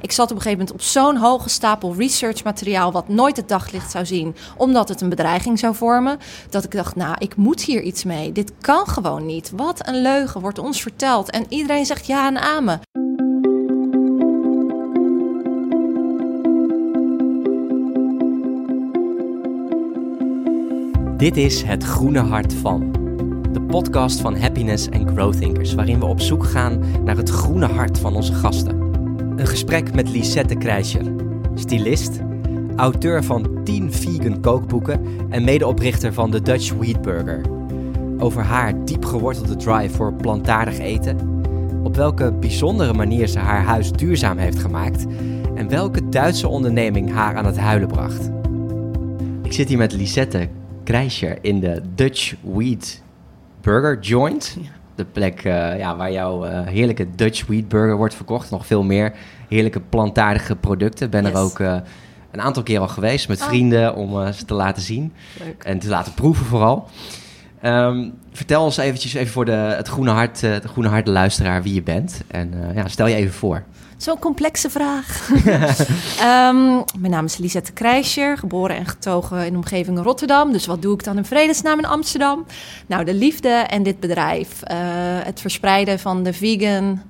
ik zat op een gegeven moment op zo'n hoge stapel research materiaal... wat nooit het daglicht zou zien, omdat het een bedreiging zou vormen... dat ik dacht, nou, ik moet hier iets mee. Dit kan gewoon niet. Wat een leugen wordt ons verteld. En iedereen zegt ja en amen. Dit is Het Groene Hart van. De podcast van Happiness and Growth Thinkers, waarin we op zoek gaan naar het groene hart van onze gasten. Een gesprek met Lisette Krijscher, stylist, auteur van 10 vegan kookboeken en medeoprichter van de Dutch Wheat Burger. Over haar diep gewortelde drive voor plantaardig eten, op welke bijzondere manier ze haar huis duurzaam heeft gemaakt en welke Duitse onderneming haar aan het huilen bracht. Ik zit hier met Lisette Krijscher in de Dutch Wheat Burger Joint. De plek eh, ja, waar jouw eh, heerlijke Dutch Wheat Burger wordt verkocht. Nog veel meer heerlijke plantaardige producten. Ben er ook eh, een aantal keer al geweest met Oh. vrienden om ze te laten zien. Leuk. En te laten proeven vooral. Ehm, vertel ons eventjes even voor de, het Groene Hart, de Groene Hart luisteraar wie je bent. En ja, stel je even voor. Zo'n complexe vraag. Ehm, mijn naam is Lisette Krijscher, geboren en getogen in de omgeving Rotterdam. Dus wat doe ik dan in vredesnaam in Amsterdam? Nou, de liefde en dit bedrijf. eh, het verspreiden van de vegan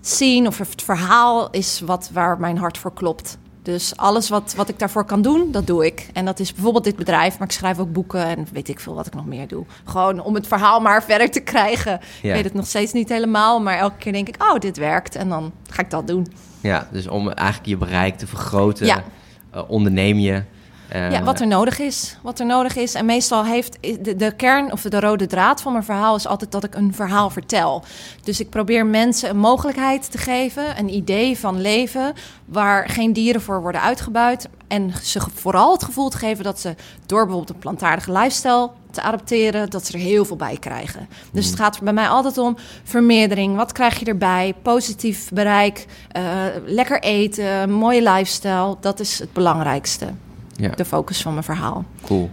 scene of het verhaal is wat waar mijn hart voor klopt. Dus alles wat, wat ik daarvoor kan doen, dat doe ik. En dat is bijvoorbeeld dit bedrijf, maar ik schrijf ook boeken en weet ik veel wat ik nog meer doe. Gewoon om het verhaal maar verder te krijgen. Ja. Ik weet het nog steeds niet helemaal, maar elke keer denk ik, oh, dit werkt. En dan ga ik dat doen. Ja, dus om eigenlijk je bereik te vergroten, Ja. eh, onderneem je. Eh, Ja, wat er nodig is. Wat er nodig is. En meestal heeft de, de kern of de rode draad van mijn verhaal is altijd dat ik een verhaal vertel. Dus ik probeer mensen een mogelijkheid te geven, een idee van leven waar geen dieren voor worden uitgebuit. En ze vooral het gevoel te geven dat ze door bijvoorbeeld een plantaardige lifestyle te adapteren, dat ze er heel veel bij krijgen. Dus het gaat bij mij altijd om vermeerdering. Wat krijg je erbij? Positief bereik, eh, lekker eten, mooie lifestyle. Dat is het belangrijkste Ja, de focus van mijn verhaal. cool.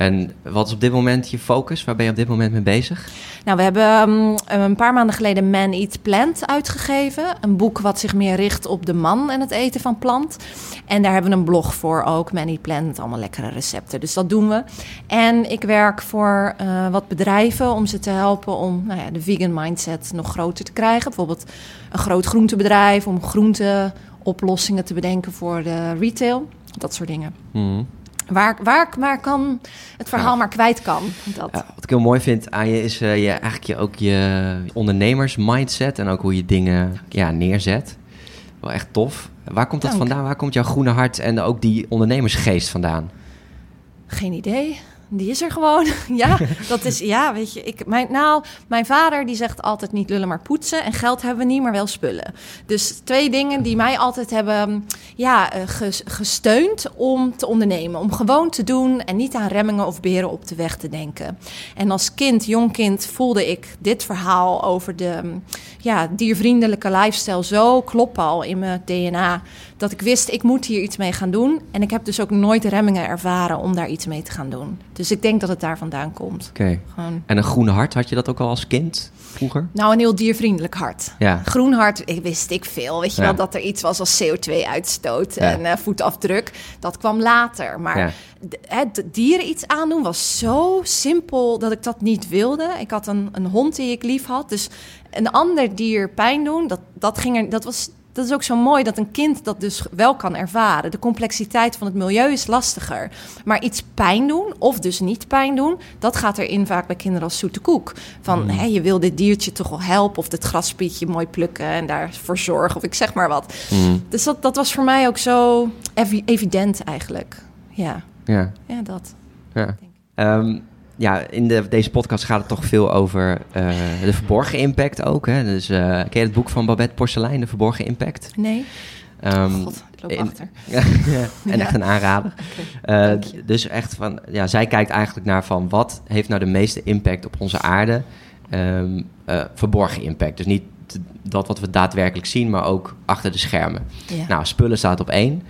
En wat is op dit moment je focus? Waar ben je op dit moment mee bezig? Nou, we hebben ehm, een paar maanden geleden Man Eat Plant uitgegeven. Een boek wat zich meer richt op de man en het eten van plant. En daar hebben we een blog voor ook, Man Eat Plant, allemaal lekkere recepten. Dus dat doen we. En ik werk voor eh, wat bedrijven om ze te helpen om nou ja, de vegan mindset nog groter te krijgen. Bijvoorbeeld een groot groentebedrijf om groenteoplossingen te bedenken voor de retail. Dat soort dingen. Mhm. Waar, waar, waar kan het verhaal Ja. maar kwijt kan. Dat. Ja, wat ik heel mooi vind aan je is eh, je, eigenlijk je, ook je ondernemers-mindset en ook hoe je dingen ja, neerzet. Wel echt tof. Waar komt dat Dank. vandaan? Waar komt jouw groene hart en ook die ondernemersgeest vandaan? Geen idee. Die is er gewoon. ja, dat is, ja, weet je. Ik, mijn, nou, mijn vader die zegt altijd niet lullen, maar poetsen. En geld hebben we niet, maar wel spullen. Dus twee dingen die mij altijd hebben ja, eh, ges- gesteund om te ondernemen. Om gewoon te doen en niet aan remmingen of beren op de weg te denken. En als kind, jong kind, voelde ik dit verhaal over de mm, ja, diervriendelijke lifestyle zo kloppen al in mijn DNA. Dat ik wist, ik moet hier iets mee gaan doen. En ik heb dus ook nooit remmingen ervaren om daar iets mee te gaan doen. Dus ik denk dat het daar vandaan komt. Oké. Gewoon, En een groene hart, had je dat ook al als kind vroeger? nou, een heel diervriendelijk hart. Ja. Groen hart, ik wist ik veel. Weet je Ja. wel, dat er iets was als CO2-uitstoot Ja. en eh, voetafdruk. Dat kwam later. Maar het dieren iets aandoen was zo simpel dat ik dat niet wilde. Ik had een, een hond die ik lief had. Dus een ander dier pijn doen, dat, dat, ging er, dat was... Dat is ook zo mooi dat een kind dat dus wel kan ervaren. De complexiteit van het milieu is lastiger. Maar iets pijn doen, of dus niet pijn doen, dat gaat erin vaak bij kinderen als zoete koek. Van hè, je wil dit diertje toch wel helpen, of dit graspietje mooi plukken en daarvoor zorgen, of ik zeg maar wat. Mm, Dus dat, dat was voor mij ook zo evi- evident eigenlijk. Ja, ja. ja dat. Ja. Ja, in de, deze podcast gaat het toch veel over eh, de verborgen impact ook. Hè? Dus, eh, ken je het boek van Babette Porcelein, De Verborgen Impact? Nee, Ehm, god, ik loop in- achter. En Ja. echt een aanrader. Eh, dus echt van, ja, zij kijkt eigenlijk naar van wat heeft nou de meeste impact op onze aarde? Ehm, eh, verborgen impact. Dus niet dat wat we daadwerkelijk zien, maar ook achter de schermen. Ja. Nou, spullen staat op één.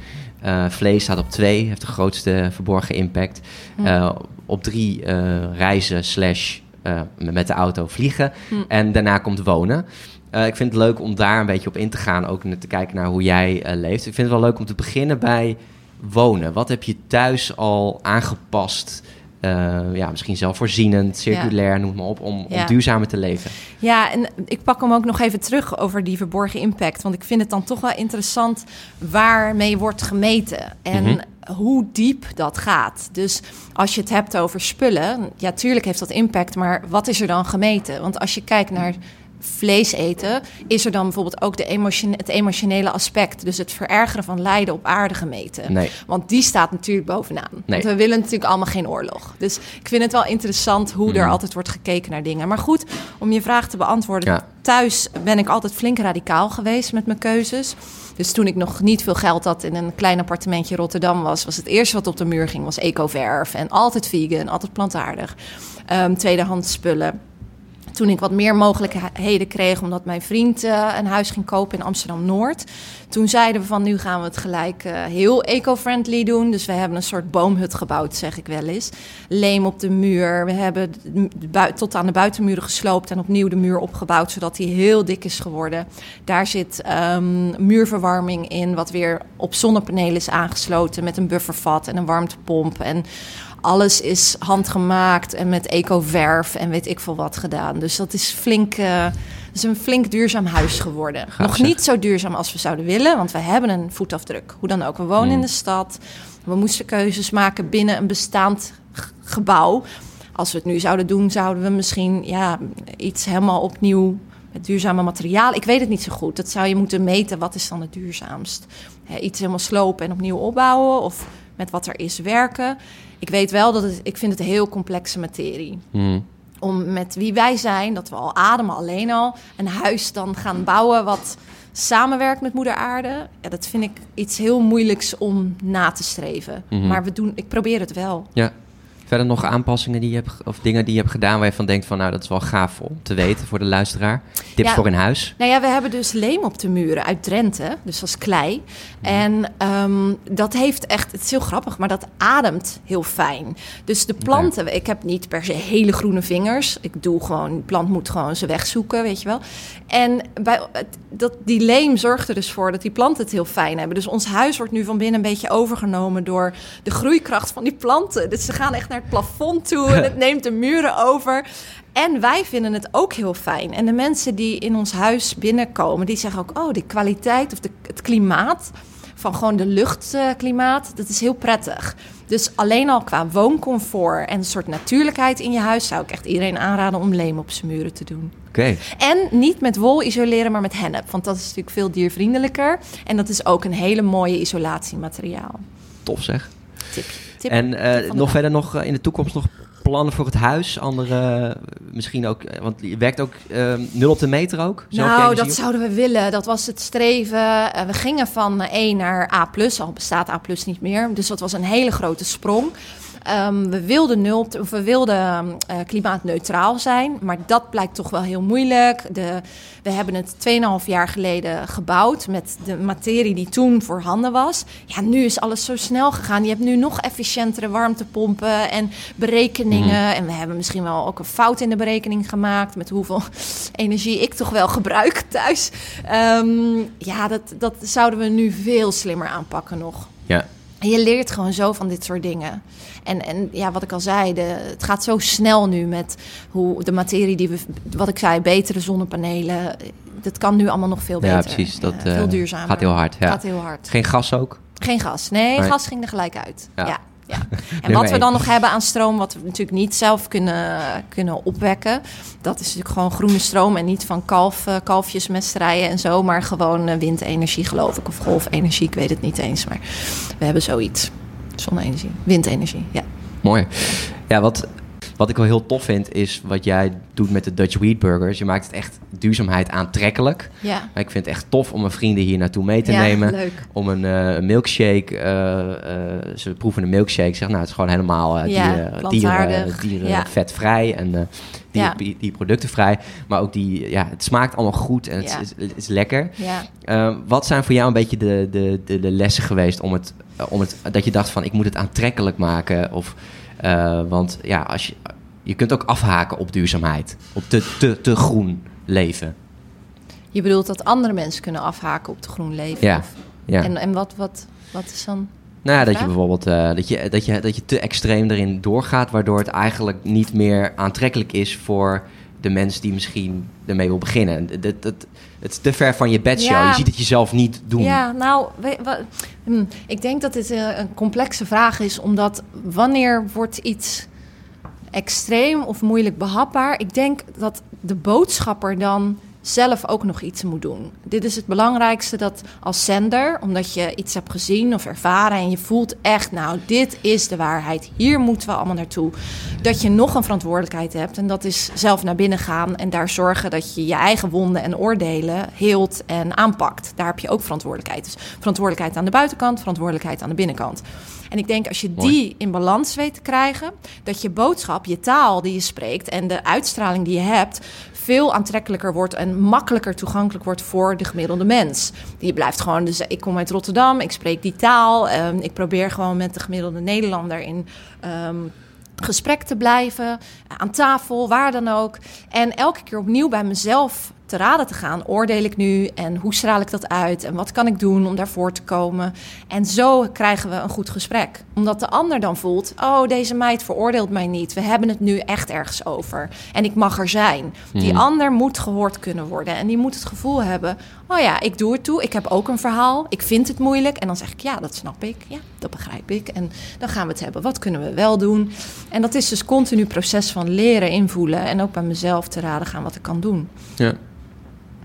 Vlees staat op twee, heeft de grootste verborgen impact. Hm. Op drie eh, reizen slash eh, met de auto vliegen. Hm. En daarna komt wonen. Eh, ik vind het leuk om daar een beetje op in te gaan, ook te kijken naar hoe jij uh, leeft. Ik vind het wel leuk om te beginnen bij wonen. Wat heb je thuis al aangepast? Uh, ja, misschien zelfvoorzienend, circulair, ja. noem maar op, om, ja. om, duurzamer te leven. Ja, en ik pak hem ook nog even terug over die verborgen impact. Want ik vind het dan toch wel interessant waarmee wordt gemeten. En mm -hmm. hoe diep dat gaat. Dus als je het hebt over spullen, ja, tuurlijk heeft dat impact, maar wat is er dan gemeten? Want als je kijkt naar vlees eten, is er dan bijvoorbeeld ook de emotione het emotionele aspect. Dus het verergeren van lijden op aarde gemeten. Nee. Want die staat natuurlijk bovenaan. Nee. Want we willen natuurlijk allemaal geen oorlog. Dus ik vind het wel interessant hoe er altijd wordt gekeken naar dingen. Maar goed, om je vraag te beantwoorden. Ja. Thuis ben ik altijd flink radicaal geweest met mijn keuzes. Dus toen ik nog niet veel geld had in een klein appartementje in Rotterdam was, was het eerste wat op de muur ging, was eco-verf. En altijd vegan, altijd plantaardig. Um, tweedehands spullen toen ik wat meer mogelijkheden kreeg, omdat mijn vriend uh, een huis ging kopen in Amsterdam Noord. Toen zeiden we van nu gaan we het gelijk uh, heel eco-friendly doen. Dus we hebben een soort boomhut gebouwd, zeg ik wel eens. Leem op de muur. We hebben tot aan de buitenmuren gesloopt en opnieuw de muur opgebouwd, zodat die heel dik is geworden. Daar zit um, muurverwarming in, wat weer op zonnepanelen is aangesloten met een buffervat en een warmtepomp. En alles is handgemaakt en met eco-verf en weet ik veel wat gedaan. Dus dat is flink. Uh, is een flink duurzaam huis geworden. Gaaf, Nog niet zo duurzaam als we zouden willen, want we hebben een voetafdruk. Hoe dan ook. We wonen Mm. in de stad. We moesten keuzes maken binnen een bestaand gebouw. Als we het nu zouden doen, zouden we misschien ja, iets helemaal opnieuw met duurzame materiaal. Ik weet het niet zo goed. Dat zou je moeten meten. Wat is dan het duurzaamst? Hè, iets helemaal slopen en opnieuw opbouwen of met wat er is werken. Ik weet wel dat het, ik vind het heel complexe materie. Mm. Om met wie wij zijn, dat we al ademen alleen al, een huis dan gaan bouwen wat samenwerkt met moeder aarde. Ja, dat vind ik iets heel moeilijks om na te streven. Mhm. Maar we doen, ik probeer het wel. Ja. Verder nog aanpassingen die je hebt, of dingen die je hebt gedaan waar je van denkt van nou dat is wel gaaf om te weten voor de luisteraar. Tips Ja. voor in huis. Nou ja, we hebben dus leem op de muren uit Drenthe, dus is klei. En ehm, dat heeft echt, het is heel grappig, maar dat ademt heel fijn. Dus de planten, ik heb niet per se hele groene vingers. Ik doe gewoon, de plant moet gewoon zijn weg zoeken, weet je wel. En bij, dat, die leem zorgt er dus voor dat die planten het heel fijn hebben. Dus ons huis wordt nu van binnen een beetje overgenomen door de groeikracht van die planten. Dus ze gaan echt naar het plafond toe en het neemt de muren over. En wij vinden het ook heel fijn. En de mensen die in ons huis binnenkomen, die zeggen ook: oh, die kwaliteit of de, het klimaat van gewoon de luchtklimaat, dat is heel prettig. Dus alleen al qua wooncomfort en een soort natuurlijkheid in je huis zou ik echt iedereen aanraden om leem op zijn muren te doen. Oké. En niet met wol isoleren, maar met hennep, want dat is natuurlijk veel diervriendelijker. En dat is ook een hele mooie isolatiemateriaal. Tof zeg. Tip. Tip En eh, tip nog verder nog eh, in de toekomst nog plannen voor het huis? Andere, eh, misschien ook, want je werkt ook eh, nul op de meter ook? Nou, dat zouden we willen. Dat was het streven. We gingen van E naar A+, al bestaat A+, niet meer. Dus dat was een hele grote sprong. Ehm, we wilden, nul, of we wilden eh, klimaatneutraal zijn, maar dat blijkt toch wel heel moeilijk. De, we hebben het 2,5 jaar geleden gebouwd met de materie die toen voorhanden was. Ja, nu is alles zo snel gegaan. Je hebt nu nog efficiëntere warmtepompen en berekeningen. En we hebben misschien wel ook een fout in de berekening gemaakt met hoeveel energie ik toch wel gebruik thuis. Ehm, ja, dat, dat zouden we nu veel slimmer aanpakken nog. Ja. En je leert gewoon zo van dit soort dingen. En, en ja, wat ik al zei, de, het gaat zo snel nu met hoe de materie die we, wat ik zei, betere zonnepanelen. Dat kan nu allemaal nog veel beter. Ja, precies. Dat Ja, veel eh, duurzamer. gaat heel hard. Ja. Gaat heel hard. Geen gas ook? Geen gas. Nee, Nee. gas ging er gelijk uit. Ja. Ja. Ja, En wat we dan nog hebben aan stroom, wat we natuurlijk niet zelf kunnen, kunnen opwekken, dat is natuurlijk gewoon groene stroom en niet van kalf, eh, kalfjesmesterijen en zo, maar gewoon eh, windenergie, geloof ik, of golfenergie, ik weet het niet eens, maar we hebben zoiets. Zonne-energie, windenergie, ja. Mooi. Ja, wat, wat ik wel heel tof vind, is wat jij doet met de Dutch Wheat Burgers. Je maakt het echt duurzaamheid aantrekkelijk. Ja, Maar ik vind het echt tof om mijn vrienden hier naartoe mee te ja nemen. leuk. Om een eh, milkshake, eh, eh, ze proeven een milkshake. Zeg, nou, het is gewoon helemaal dieren, vetvrij en die, Ja. die, die productenvrij. Maar ook die, ja, het smaakt allemaal goed en het is, het is lekker. Ja. Wat zijn voor jou een beetje de, de, de, de lessen geweest om het, om het, dat je dacht van ik moet het aantrekkelijk maken? Of, want ja, als je, je kunt ook afhaken op duurzaamheid, op te, te, te groen leven. Je bedoelt dat andere mensen kunnen afhaken op de groen leven? Ja, of- ja. En, en wat, wat, wat is dan... Nou ja, dat je bijvoorbeeld uh, dat je, dat, je, dat je te extreem erin doorgaat, waardoor het eigenlijk niet meer aantrekkelijk is voor de mensen die misschien ermee wil beginnen. Dat, dat, het is te ver van je bedshow. Ja. Je ziet het jezelf niet doen. Ja, nou, we- we- hm, ik denk dat dit eh, een complexe vraag is, omdat wanneer wordt iets extreem of moeilijk behapbaar? Ik denk dat de boodschapper dan zelf ook nog iets moet doen. Dit is het belangrijkste dat als zender, omdat je iets hebt gezien of ervaren en je voelt echt, nou, dit is de waarheid, hier moeten we allemaal naartoe, dat je nog een verantwoordelijkheid hebt en dat is zelf naar binnen gaan en daar zorgen dat je je eigen wonden en oordelen heelt en aanpakt. Daar heb je ook verantwoordelijkheid. Dus verantwoordelijkheid aan de buitenkant, verantwoordelijkheid aan de binnenkant. En ik denk als je Mooi. die in balans weet te krijgen, dat je boodschap, je taal die je spreekt en de uitstraling die je hebt, veel aantrekkelijker wordt en makkelijker toegankelijk wordt voor de gemiddelde mens. Je blijft gewoon, dus ik kom uit Rotterdam, ik spreek die taal, ehm, ik probeer gewoon met de gemiddelde Nederlander in. ehm, gesprek te blijven, aan tafel, waar dan ook. En elke keer opnieuw bij mezelf te raden te gaan. Oordeel ik nu en hoe straal ik dat uit en wat kan ik doen om daarvoor te komen? En zo krijgen we een goed gesprek. Omdat de ander dan voelt: oh, deze meid veroordeelt mij niet. We hebben het nu echt ergens over. En ik mag er zijn. Die ander moet gehoord kunnen worden. En die moet het gevoel hebben: oh ja, ik doe het toe. Ik heb ook een verhaal. Ik vind het moeilijk. En dan zeg ik: ja, dat snap ik. Ja, dat begrijp ik. En dan gaan we het hebben. Wat kunnen we wel doen? En dat is dus continu proces van leren invoelen. En ook bij mezelf te raden gaan wat ik kan doen. Ja.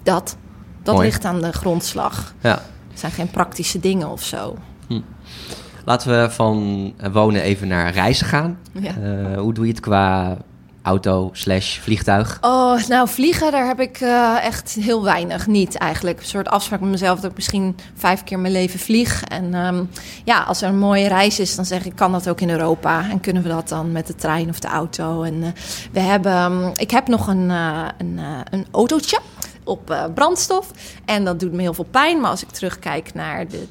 Dat. Dat Mooi. ligt aan de grondslag. Ja. Het zijn geen praktische dingen of zo. Laten we van wonen even naar reizen gaan. Ja. Eh, hoe doe je het qua auto slash vliegtuig? Oh, nou, vliegen, daar heb ik eh, echt heel weinig. Niet eigenlijk. Een soort afspraak met mezelf dat ik misschien vijf keer mijn leven vlieg. En ehm, ja, als er een mooie reis is, dan zeg ik, kan dat ook in Europa? En kunnen we dat dan met de trein of de auto? En eh, we hebben, ehm, ik heb nog een, eh, een, een autootje op eh, brandstof. En dat doet me heel veel pijn. Maar als ik terugkijk naar de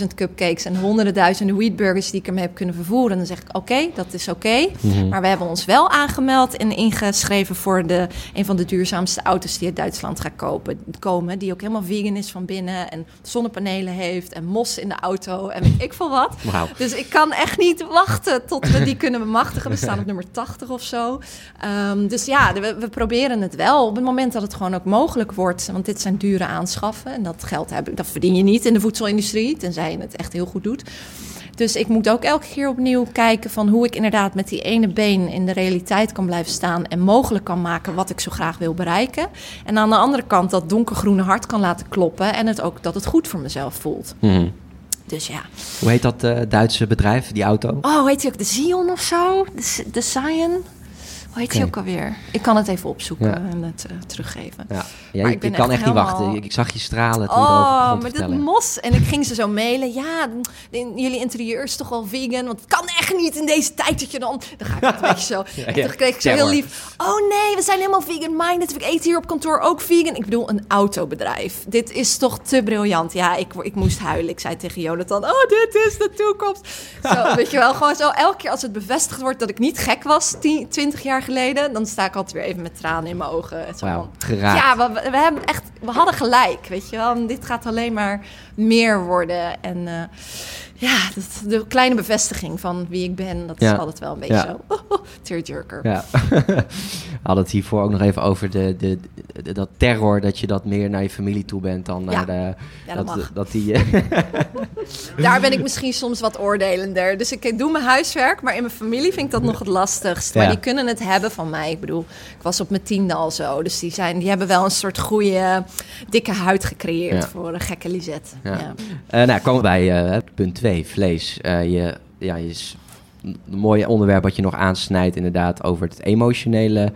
20.000 cupcakes en honderden duizenden wheatburgers die ik ermee heb kunnen vervoeren, dan zeg ik: oké, dat is oké. Maar we hebben ons wel aangemeld en ingeschreven voor de, een van de duurzaamste auto's die uit Duitsland gaat kopen, komen. Die ook helemaal vegan is van binnen en zonnepanelen heeft en mos in de auto en weet ik veel wat. Dus ik kan echt niet wachten tot we die kunnen bemachtigen. We staan op nummer 80 of zo. Ehm, dus ja, we, we proberen het wel op het moment dat het gewoon ook mogelijk wordt. Want dit zijn dure aanschaffen. En dat geld heb ik, dat verdien je niet in de voedselindustrie. Tenzij je het echt heel goed doet. Dus ik moet ook elke keer opnieuw kijken van hoe ik inderdaad met die ene been in de realiteit kan blijven staan. En mogelijk kan maken wat ik zo graag wil bereiken. En aan de andere kant dat donkergroene hart kan laten kloppen. En het ook dat het goed voor mezelf voelt. Mhm. Dus ja. Hoe heet dat eh, Duitse bedrijf, die auto? Oh, heet hij ook? De Zion of zo? De, de? Hoe heet hij ook alweer? Ik kan het even opzoeken Ja. en het eh, teruggeven. Ja, Maar ik kan echt niet wachten. Ik, ik zag je stralen toen Oh, het vertellen. mos. En ik ging ze zo mailen. Ja, in- jullie interieur is toch wel vegan? Want het kan echt niet in deze tijd dat je dan... Dan ga ik het een beetje zo... Ja, En ja. toen kreeg ik zo heel lief... Oh nee, we zijn helemaal vegan-minded. Ik eten hier op kantoor ook vegan. Ik bedoel, een autobedrijf. Dit is toch te briljant. Ja, ik, ik moest huilen. Ik zei tegen Jonathan... Oh, dit is de toekomst. Zo, weet je wel, gewoon zo elke keer als het bevestigd wordt... dat ik niet gek was, 10, 20 jaar geleden... dan sta ik altijd weer even met tranen in mijn ogen. Zo Wauw, van, geraakt. ja, we, we hebben echt, we hadden gelijk, weet je wel. En dit gaat alleen maar meer worden. En eh, ja, dat, de kleine bevestiging van wie ik ben, dat Ja. is altijd wel een beetje Ja. zo. tearjerker. Ja. We hadden het hiervoor ook nog even over de, de, de- dat terror, dat je dat meer naar je familie toe bent dan naar de... Ja, dat mag. dat die... Daar ben ik misschien soms wat oordelender. Dus ik doe mijn huiswerk, maar in mijn familie vind ik dat nog het lastigst. Maar die kunnen het hebben van mij. Ik bedoel, ik was op mijn tiende al zo. Dus die, zijn, die hebben wel een soort goede, dikke huid gecreëerd voor een gekke Lisette. Ja. Eh, nou, komen we bij eh, punt 2, vlees. Eh, je, ja, je is een mooi onderwerp wat je nog aansnijdt, inderdaad, over het emotionele,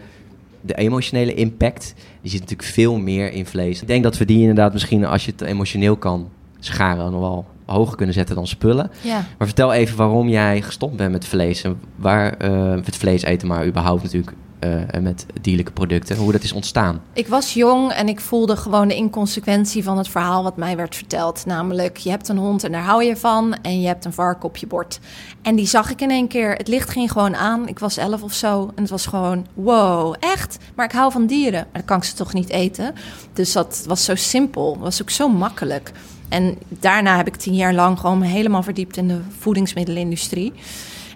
de emotionele impact. Die zit natuurlijk veel meer in vlees. Ik denk dat we die inderdaad misschien, als je het emotioneel kan scharen, nog wel hoger kunnen zetten dan spullen. ja. Maar vertel even waarom jij gestopt bent met vlees en waar, eh, het vlees eten, maar überhaupt natuurlijk eh, met dierlijke producten. Hoe dat is ontstaan. Ik was jong en ik voelde gewoon de inconsequentie van het verhaal wat mij werd verteld. Namelijk, je hebt een hond en daar hou je van en je hebt een vark op je bord. En die zag ik in één keer. Het licht ging gewoon aan. Ik was elf of zo en het was gewoon, wow, echt? Maar ik hou van dieren. Maar dan kan ik ze toch niet eten? Dus dat was zo simpel. was ook zo makkelijk. En daarna heb ik tien jaar lang gewoon me helemaal verdiept in de voedingsmiddelenindustrie.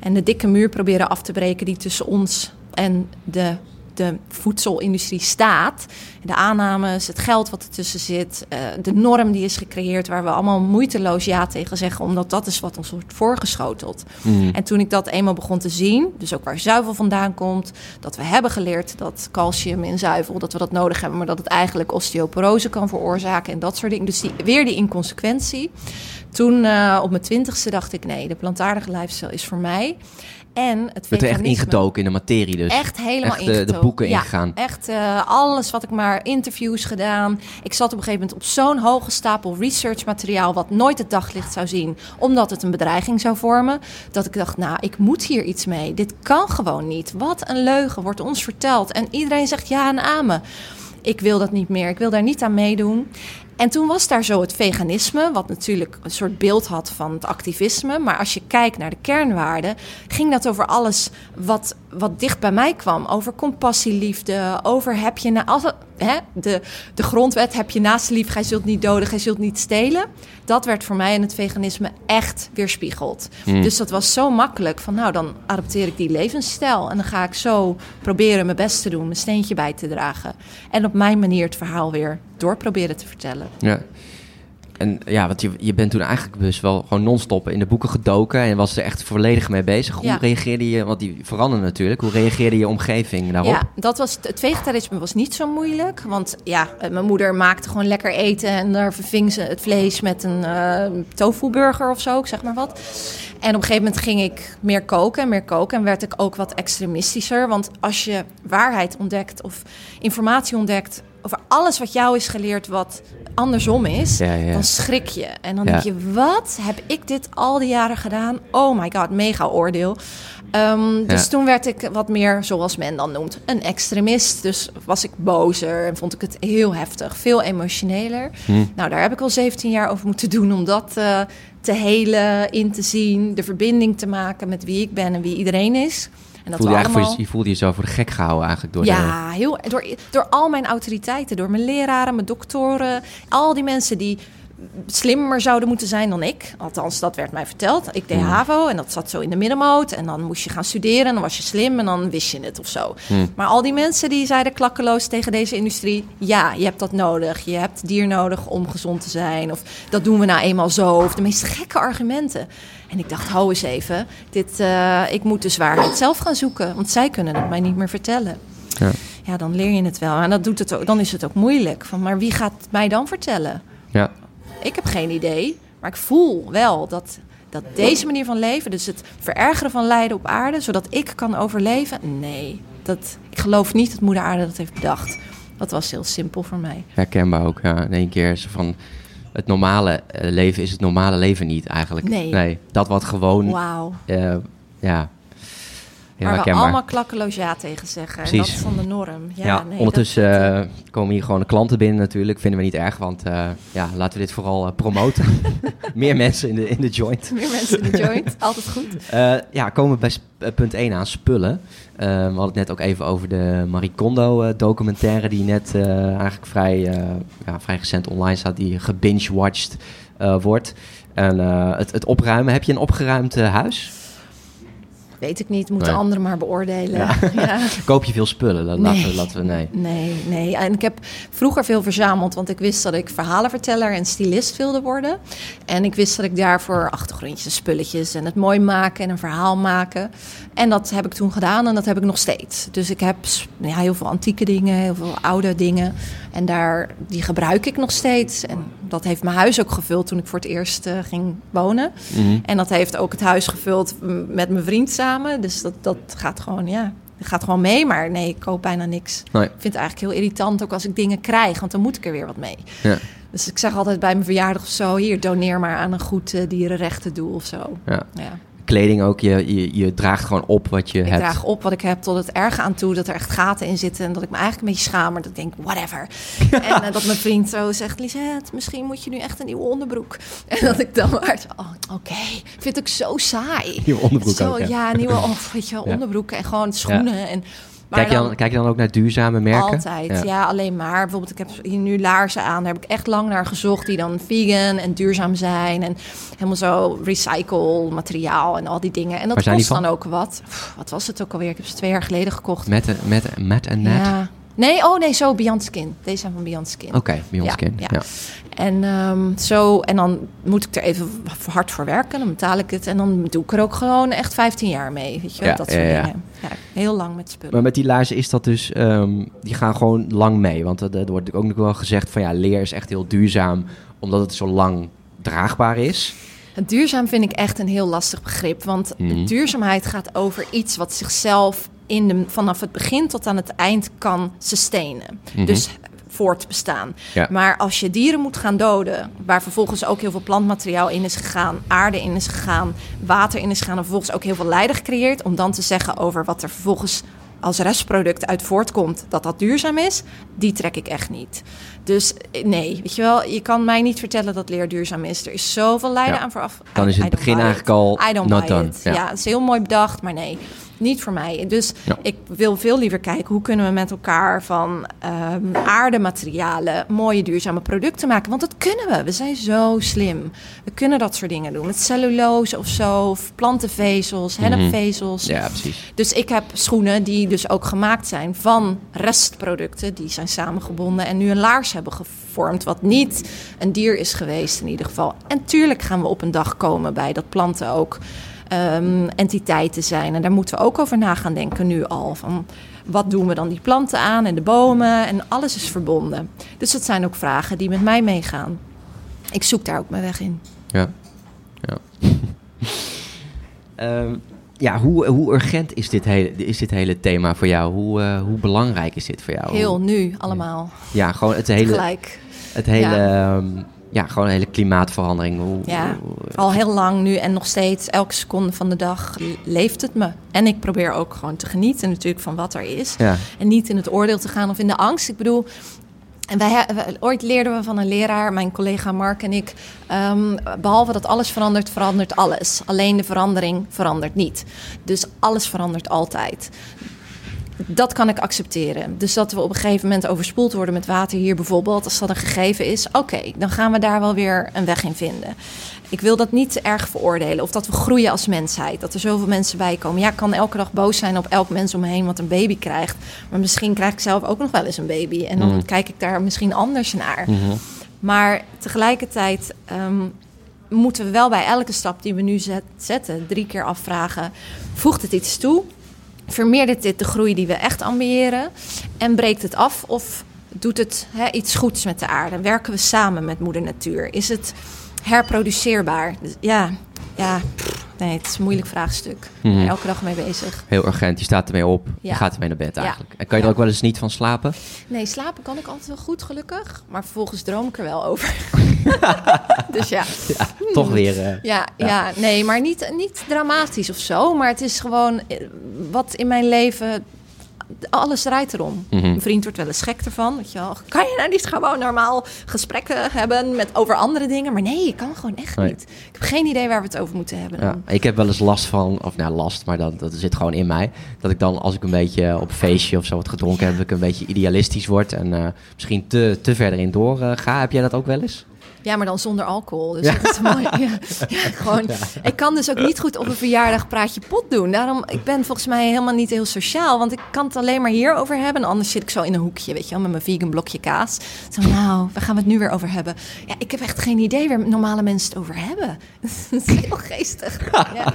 En de dikke muur proberen af te breken die tussen ons en de de voedselindustrie staat. De aannames, het geld wat ertussen zit, uh, de norm die is gecreëerd, waar we allemaal moeiteloos ja tegen zeggen, omdat dat is wat ons wordt voorgeschoteld. Mm. En toen ik dat eenmaal begon te zien, dus ook waar zuivel vandaan komt, dat we hebben geleerd dat calcium in zuivel, dat we dat nodig hebben, maar dat het eigenlijk osteoporose kan veroorzaken en dat soort dingen. Dus die, weer die inconsequentie. Toen uh, op mijn twintigste dacht ik, nee, de plantaardige lifestyle is voor mij. En het er echt ingedoken in de materie dus. Echt helemaal echt, ingedoken. de boeken ja, ingegaan. Echt uh, alles wat ik maar interviews gedaan. Ik zat op een gegeven moment op zo'n hoge stapel research materiaal wat nooit het daglicht zou zien, omdat het een bedreiging zou vormen, dat ik dacht, nou, ik moet hier iets mee. Dit kan gewoon niet. Wat een leugen wordt ons verteld en iedereen zegt ja en amen. Ik wil dat niet meer. Ik wil daar niet aan meedoen. En toen was daar zo het veganisme, wat natuurlijk een soort beeld had van het activisme. Maar als je kijkt naar de kernwaarden, ging dat over alles wat, wat dicht bij mij kwam. Over compassie, liefde, over heb je... Na, als, hè, de, de grondwet, heb je naast lief, gij zult niet doden, gij zult niet stelen. Dat werd voor mij in het veganisme echt weerspiegeld. Hmm. Dus dat was zo makkelijk van, nou, dan adopteer ik die levensstijl. En dan ga ik zo proberen mijn best te doen, mijn steentje bij te dragen. En op mijn manier het verhaal weer door proberen te vertellen. Ja. En ja, want je, je bent toen eigenlijk dus wel gewoon non-stop in de boeken gedoken en was er echt volledig mee bezig. Hoe reageerde je, want die veranderen natuurlijk, hoe reageerde je omgeving daarop? Ja, dat was, het vegetarisme was niet zo moeilijk, want ja, eh, mijn moeder maakte gewoon lekker eten en daar verving ze het vlees met een uh, tofu-burger of zo, ik zeg maar wat. En op een gegeven moment ging ik meer koken en meer koken en werd ik ook wat extremistischer, want als je waarheid ontdekt of informatie ontdekt over alles wat jou is geleerd wat andersom is, dan schrik je. En dan denk je, wat heb ik dit al die jaren gedaan? Oh my god, mega oordeel. Um, dus toen werd ik wat meer, zoals men dan noemt, een extremist. Dus was ik bozer en vond ik het heel heftig, veel emotioneler. Hm. Nou, daar heb ik al 17 jaar over moeten doen om dat uh, te helen, in te zien, de verbinding te maken met wie ik ben en wie iedereen is. En dat voelde je, allemaal... je voelde je zo voor de gek gehouden eigenlijk door Ja, heel, door, door al mijn autoriteiten, door mijn leraren, mijn doktoren, al die mensen die slimmer zouden moeten zijn dan ik. Althans, dat werd mij verteld. Ik deed HAVO en dat zat zo in de middenmoot. En dan moest je gaan studeren en dan was je slim en dan wist je het of zo. Hmm. Maar al die mensen die zeiden klakkeloos tegen deze industrie... ja, je hebt dat nodig. Je hebt dier nodig om gezond te zijn. Of dat doen we nou eenmaal zo. Of de meest gekke argumenten. En ik dacht, hou eens even. Dit, uh, ik moet de zwaarheid zelf gaan zoeken. Want zij kunnen het mij niet meer vertellen. Ja. ja, dan leer je het wel. En dat doet het ook, dan is het ook moeilijk. Van, maar wie gaat mij dan vertellen? Ja. Ik heb geen idee. Maar ik voel wel dat, dat deze manier van leven... dus het verergeren van lijden op aarde... zodat ik kan overleven... nee, dat, ik geloof niet dat moeder aarde dat heeft bedacht. Dat was heel simpel voor mij. Herkenbaar ook, ja. In één keer zo van het normale eh, leven is het normale leven niet eigenlijk. Nee. nee dat wat gewoon. Wauw. Uh, ja. Waar we allemaal klakkeloos ja tegen zeggen. Precies. En dat is van de norm. Ja, ja nee, ondertussen uh, komen hier gewoon klanten binnen natuurlijk. Vinden we niet erg, want uh, ja, laten we dit vooral promoten. Meer mensen in de, in de joint. Meer mensen in de joint, altijd goed. ja, komen we bij punt 1 aan, spullen. we hadden het net ook even over de Marie Kondo documentaire... die net eigenlijk vrij, ja, vrij recent online staat, die gebinge-watched wordt. En het, het opruimen, heb je een opgeruimd huis? Weet ik niet, moeten anderen maar beoordelen. Ja. Koop je veel spullen? Dat nee. laten, we, laten we, nee. Nee, nee. En ik heb vroeger veel verzameld, want ik wist dat ik verhalenverteller en stylist wilde worden. En ik wist dat ik daarvoor achtergrondjes, spulletjes en het mooi maken en een verhaal maken. En dat heb ik toen gedaan en dat heb ik nog steeds. Dus ik heb ja, heel veel antieke dingen, heel veel oude dingen. En daar, die gebruik ik nog steeds. En dat heeft mijn huis ook gevuld toen ik voor het eerst uh, ging wonen. Mhm. En dat heeft ook het huis gevuld met mijn vriend samen. Dus dat, dat gaat gewoon, ja, gaat gewoon mee. Maar nee, ik koop bijna niks. Nee. Ik vind het eigenlijk heel irritant ook als ik dingen krijg, want dan moet ik er weer wat mee. Ja. Dus ik zeg altijd bij mijn verjaardag of zo: hier, doneer maar aan een goed uh, dierenrechtendoel of zo. Ja. ja. Kleding ook. Je, je, je draagt gewoon op wat je Ik hebt. draag op wat ik heb tot het erge aan toe. Dat er echt gaten in zitten. En dat ik me eigenlijk een beetje schaam. Maar dat ik denk, whatever. en eh, dat mijn vriend zo zegt... Lisette, misschien moet je nu echt een nieuwe onderbroek. En dat ik dan maar... zo, Oh, Oké, ik vind het ook zo saai. Nieuwe onderbroek zo, ook, ja. ja. nieuwe of, weet je onderbroeken en gewoon schoenen. En, Kijk je, dan, kijk je dan ook naar duurzame merken? Altijd, ja. alleen maar. Bijvoorbeeld, ik heb hier nu laarzen aan. Daar heb ik echt lang naar gezocht die dan vegan en duurzaam zijn. En helemaal zo recycle materiaal en al die dingen. En dat kost dan ook wat. Pff, wat was het ook alweer? Ik heb ze twee jaar geleden gekocht. Met, met, met en net? Ja. Nee, oh nee, zo Beyond Skin. Deze zijn van Beyond Skin. Oké, Beyond Ja, Skin. ja. Ja. En zo zo, en dan moet ik er even hard voor werken. Dan betaal ik het. En dan doe ik er ook gewoon echt 15 jaar mee. Weet je, Ja, dat soort dingen. Ja, heel lang met spullen. Maar met die laarzen is dat dus... ehm, die gaan gewoon lang mee. Want er, er wordt ook nog wel gezegd van... Ja, leer is echt heel duurzaam. Omdat het zo lang draagbaar is. Duurzaam vind ik echt een heel lastig begrip. Want Mhm. duurzaamheid gaat over iets wat zichzelf in de, vanaf het begin tot aan het eind kan sustainen. Mhm. Dus voortbestaan. Ja. Maar als je dieren moet gaan doden, waar vervolgens ook heel veel plantmateriaal in is gegaan, aarde in is gegaan, water in is gegaan en vervolgens ook heel veel lijden gecreëerd, om dan te zeggen over wat er vervolgens als restproduct uit voortkomt, dat dat duurzaam is, die trek ik echt niet. Dus eh, nee, weet je wel, je kan mij niet vertellen dat leer duurzaam is. Er is zoveel lijden Ja. aan vooraf. Dan is het begin eigenlijk al not done. Ja. Ja. het is heel mooi bedacht, maar nee, niet voor mij. Dus Ja. ik wil veel liever kijken hoe kunnen we met elkaar van ehm aardematerialen mooie duurzame producten maken. Want dat kunnen we. We zijn zo slim. We kunnen dat soort dingen doen. Met cellulose of zo, of plantenvezels, hennepvezels. Mhm. Ja, precies. Dus ik heb schoenen die dus ook gemaakt zijn van restproducten. Die zijn samengebonden en nu een laars hebben gevormd. Wat niet een dier is geweest in ieder geval. En tuurlijk gaan we op een dag komen bij dat planten ook ehm, entiteiten zijn. En daar moeten we ook over na gaan denken nu al. Van wat doen we dan die planten aan en de bomen? En alles is verbonden. Dus dat zijn ook vragen die met mij meegaan. Ik zoek daar ook mijn weg in. Ja. ja. Ehm, ja, hoe, hoe urgent is dit, hele, is dit hele thema voor jou? Hoe, eh, hoe belangrijk is dit voor jou? Heel nu allemaal. Ja, gewoon het hele, Tegelijk. het hele, ja. Ja, gewoon de hele klimaatverandering. Hoe, Ja, hoe- al heel lang nu en nog steeds, elke seconde van de dag leeft het me. En ik probeer ook gewoon te genieten natuurlijk van wat er is. ja. En niet in het oordeel te gaan of in de angst. Ik bedoel, en wij, wij- ooit leerden we van een leraar, mijn collega Mark en ik... ehm, behalve dat alles verandert, verandert alles. Alleen de verandering verandert niet. Dus alles verandert altijd. Dat kan ik accepteren. Dus dat we op een gegeven moment overspoeld worden met water hier bijvoorbeeld, als dat een gegeven is, oké, dan gaan we daar wel weer een weg in vinden. Ik wil dat niet te erg veroordelen. Of dat we groeien als mensheid. Dat er zoveel mensen bij komen. Ja, ik kan elke dag boos zijn op elk mens om me heen wat een baby krijgt. Maar misschien krijg ik zelf ook nog wel eens een baby. En dan Mm. kijk ik daar misschien anders naar. Mhm. Maar tegelijkertijd ehm, moeten we wel bij elke stap die we nu zet- zetten, drie keer afvragen: voegt het iets toe? Vermeerdert dit de groei die we echt ambiëren? En breekt het af of doet het iets goeds met de aarde? Werken we samen met Moeder Natuur? Is het herproduceerbaar? Dus ja, ja, nee, het is een moeilijk vraagstuk. Mhm. Elke dag mee bezig. Heel urgent. Je staat ermee op. Je Ja. gaat ermee naar bed Ja. eigenlijk. En kan je er ook wel eens niet van slapen? Nee, slapen kan ik altijd wel goed, gelukkig. Maar vervolgens droom ik er wel over. dus ja. Toch weer. eh, Ja, ja. nee, maar niet, niet dramatisch of zo. Maar het is gewoon eh, wat in mijn leven. Alles draait erom. Mhm. Mijn vriend wordt wel eens gek ervan. Weet je wel. Kan je nou niet gewoon normaal gesprekken hebben met, over andere dingen? Maar nee, ik kan gewoon echt Nee. niet. Ik heb geen idee waar we het over moeten hebben. Ja, ik heb wel eens last van, of nou last, maar dat, dat zit gewoon in mij. Dat ik dan, als ik een beetje op een feestje of zo wat gedronken heb, dat ik een beetje idealistisch word en eh, misschien te, te verder in door eh, ga. Heb jij dat ook wel eens? Ja, maar dan zonder alcohol. Dus Ja. dat is mooi. Ja, ja, gewoon, Ik kan dus ook niet goed op een verjaardag praatje pot doen. Daarom, ik ben volgens mij helemaal niet heel sociaal. Want ik kan het alleen maar hierover hebben. En anders zit ik zo in een hoekje, weet je wel, met mijn vegan blokje kaas. Zo, nou, waar gaan we het nu weer over hebben? Ja, ik heb echt geen idee waar normale mensen het over hebben. dat is heel geestig. Ja.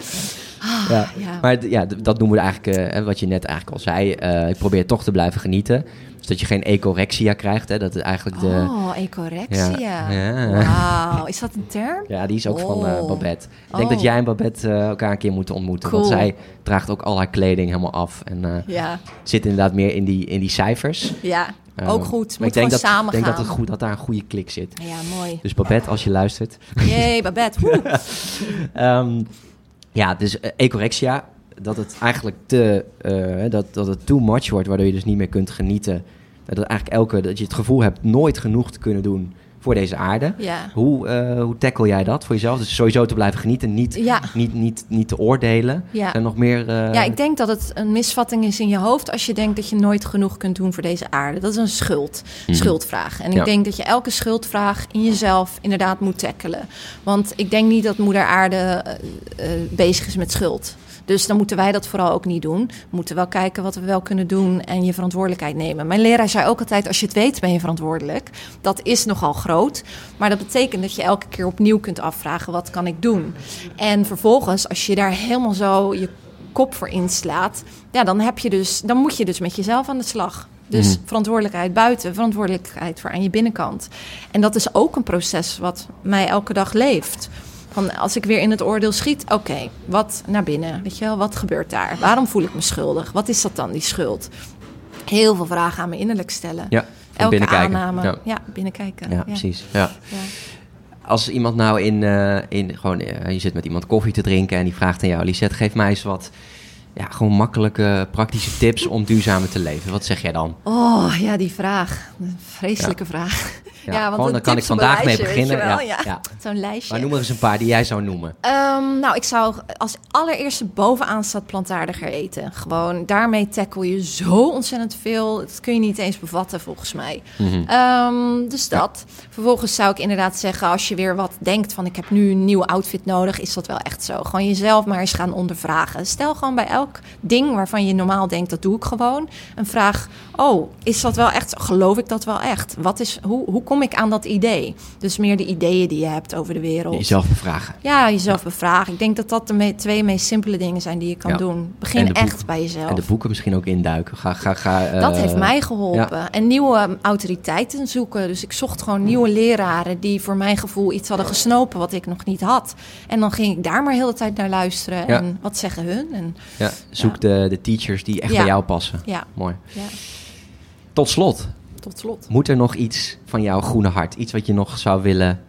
Ah, Ja. Maar ja, dat noemen we eigenlijk, eh, wat je net eigenlijk al zei. eh, ik probeer toch te blijven genieten. Dus dat je geen ecorexia krijgt. Hè, dat is eigenlijk de... Oh, ecorexia. Ja. Ja. Wauw, is dat een term? Ja, die is ook van eh, Oh. Babette. Ik denk Oh. dat jij en Babette eh, elkaar een keer moeten ontmoeten. Want zij draagt ook al haar kleding helemaal af. En Ja, zit inderdaad meer in die, in die cijfers. ja. Eh, ook goed. Moet ik denk gewoon dat, samen ik denk gaan. dat, het goed, dat daar een goede klik zit. Ja, mooi. Dus Babette, als je luistert. Jee, Babette. Ehm, Ja, dus uh, ecorexia, dat het eigenlijk te, uh, dat, dat het too much wordt, waardoor je dus niet meer kunt genieten. Dat eigenlijk elke, dat je het gevoel hebt nooit genoeg te kunnen doen voor deze aarde. Ja. Hoe, uh, hoe tackle jij dat voor jezelf? Dus sowieso te blijven genieten, niet, Ja. niet, niet, niet te oordelen. Ja. En nog meer... eh, Ja, ik denk dat het een misvatting is in je hoofd als je denkt dat je nooit genoeg kunt doen voor deze aarde. Dat is een schuld, Mhm. schuldvraag. En ik denk dat je elke schuldvraag in jezelf inderdaad moet tackelen. Want ik denk niet dat moeder aarde eh, eh, bezig is met schuld. Dus dan moeten wij dat vooral ook niet doen. We moeten wel kijken wat we wel kunnen doen en je verantwoordelijkheid nemen. Mijn leraar zei ook altijd: als je het weet, ben je verantwoordelijk. Dat is nogal groot. Maar dat betekent dat je elke keer opnieuw kunt afvragen: wat kan ik doen? En vervolgens, als je daar helemaal zo je kop voor inslaat, ja, dan, heb je dus, dan moet je dus met jezelf aan de slag. Dus Mhm. verantwoordelijkheid buiten, verantwoordelijkheid voor aan je binnenkant. En dat is ook een proces wat mij elke dag leeft. Van als ik weer in het oordeel schiet, oké, wat naar binnen? Weet je wel, wat gebeurt daar? Waarom voel ik me schuldig? Wat is dat dan, die schuld? Heel veel vragen aan me innerlijk stellen. Ja, Elke binnenkijken. aanname. Ja. Ja. binnenkijken. Ja, precies. Ja. Ja. Als iemand nou in, eh, in gewoon, eh, je zit met iemand koffie te drinken en die vraagt aan jou, Lisette, geef mij eens wat, ja, gewoon makkelijke, praktische tips om duurzamer te leven. Wat zeg jij dan? Oh, ja, die vraag. Een vreselijke vraag. Ja, want gewoon, daar kan ik vandaag mee beginnen. wel, Ja, ja. ja. Zo'n lijstje. Maar noem er eens een paar die jij zou noemen. Ehm, nou, ik zou als allereerste bovenaan staat plantaardiger eten. Gewoon daarmee tackle je zo ontzettend veel. Dat kun je niet eens bevatten volgens mij. Mhm. Ehm, dus dat. Vervolgens zou ik inderdaad zeggen, als je weer wat denkt van ik heb nu een nieuwe outfit nodig, is dat wel echt zo. Gewoon jezelf maar eens gaan ondervragen. Stel gewoon bij elk ding waarvan je normaal denkt dat doe ik gewoon, een vraag. Oh, is dat wel echt? Geloof ik dat wel echt? Wat is, hoe, hoe kom ik aan dat idee? Dus meer de ideeën die je hebt over de wereld. Jezelf bevragen. Ja, jezelf bevragen. Ik denk dat dat de me- twee meest simpele dingen zijn die je kan Ja. doen. En Begin boeken. echt bij jezelf. En de boeken misschien ook induiken. Ga, ga, ga, eh, Dat heeft mij geholpen. En nieuwe um, autoriteiten zoeken. Dus ik zocht gewoon nieuwe leraren die voor mijn gevoel iets hadden gesnopen wat ik nog niet had. En dan ging ik daar maar heel de tijd naar luisteren. En wat zeggen hun? En Ja, zoek De, de teachers die echt bij jou passen. ja, Mooi. ja, Tot slot, tot slot. moet er nog iets van jouw groene hart, iets wat je nog zou willen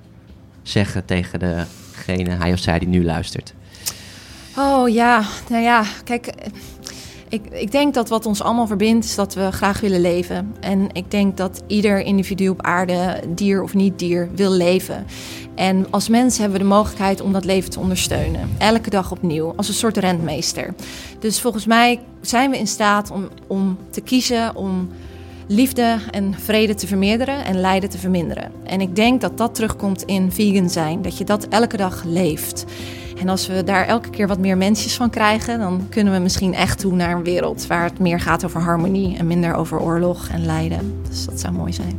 zeggen tegen degene, hij of zij die nu luistert? Oh ja, nou ja, kijk. Ik, ik denk dat wat ons allemaal verbindt, is dat we graag willen leven. En ik denk dat ieder individu op aarde, dier of niet dier, wil leven. En als mens hebben we de mogelijkheid om dat leven te ondersteunen. Elke dag opnieuw, als een soort rentmeester. Dus volgens mij zijn we in staat om, om te kiezen om liefde en vrede te vermeerderen en lijden te verminderen. En ik denk dat dat terugkomt in vegan zijn, dat je dat elke dag leeft. En als we daar elke keer wat meer mensjes van krijgen, dan kunnen we misschien echt toe naar een wereld waar het meer gaat over harmonie en minder over oorlog en lijden. Dus dat zou mooi zijn.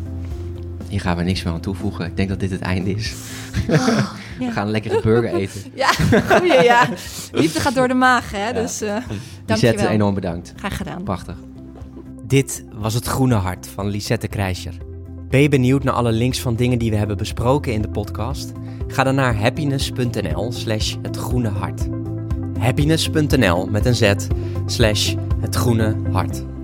Hier gaan we niks meer aan toevoegen. Ik denk dat dit het einde is. ja. We gaan een lekkere burger eten. Ja, goeie, ja. Liefde gaat door de maag, hè? Dus uh, Lisette, dankjewel. enorm bedankt. Graag gedaan. Prachtig. Dit was het Groene Hart van Lisette Krijscher. Ben je benieuwd naar alle links van dingen die we hebben besproken in de podcast? Ga dan naar happiness.nl slash het groene hart. Happiness.nl met een z slash het groene hart.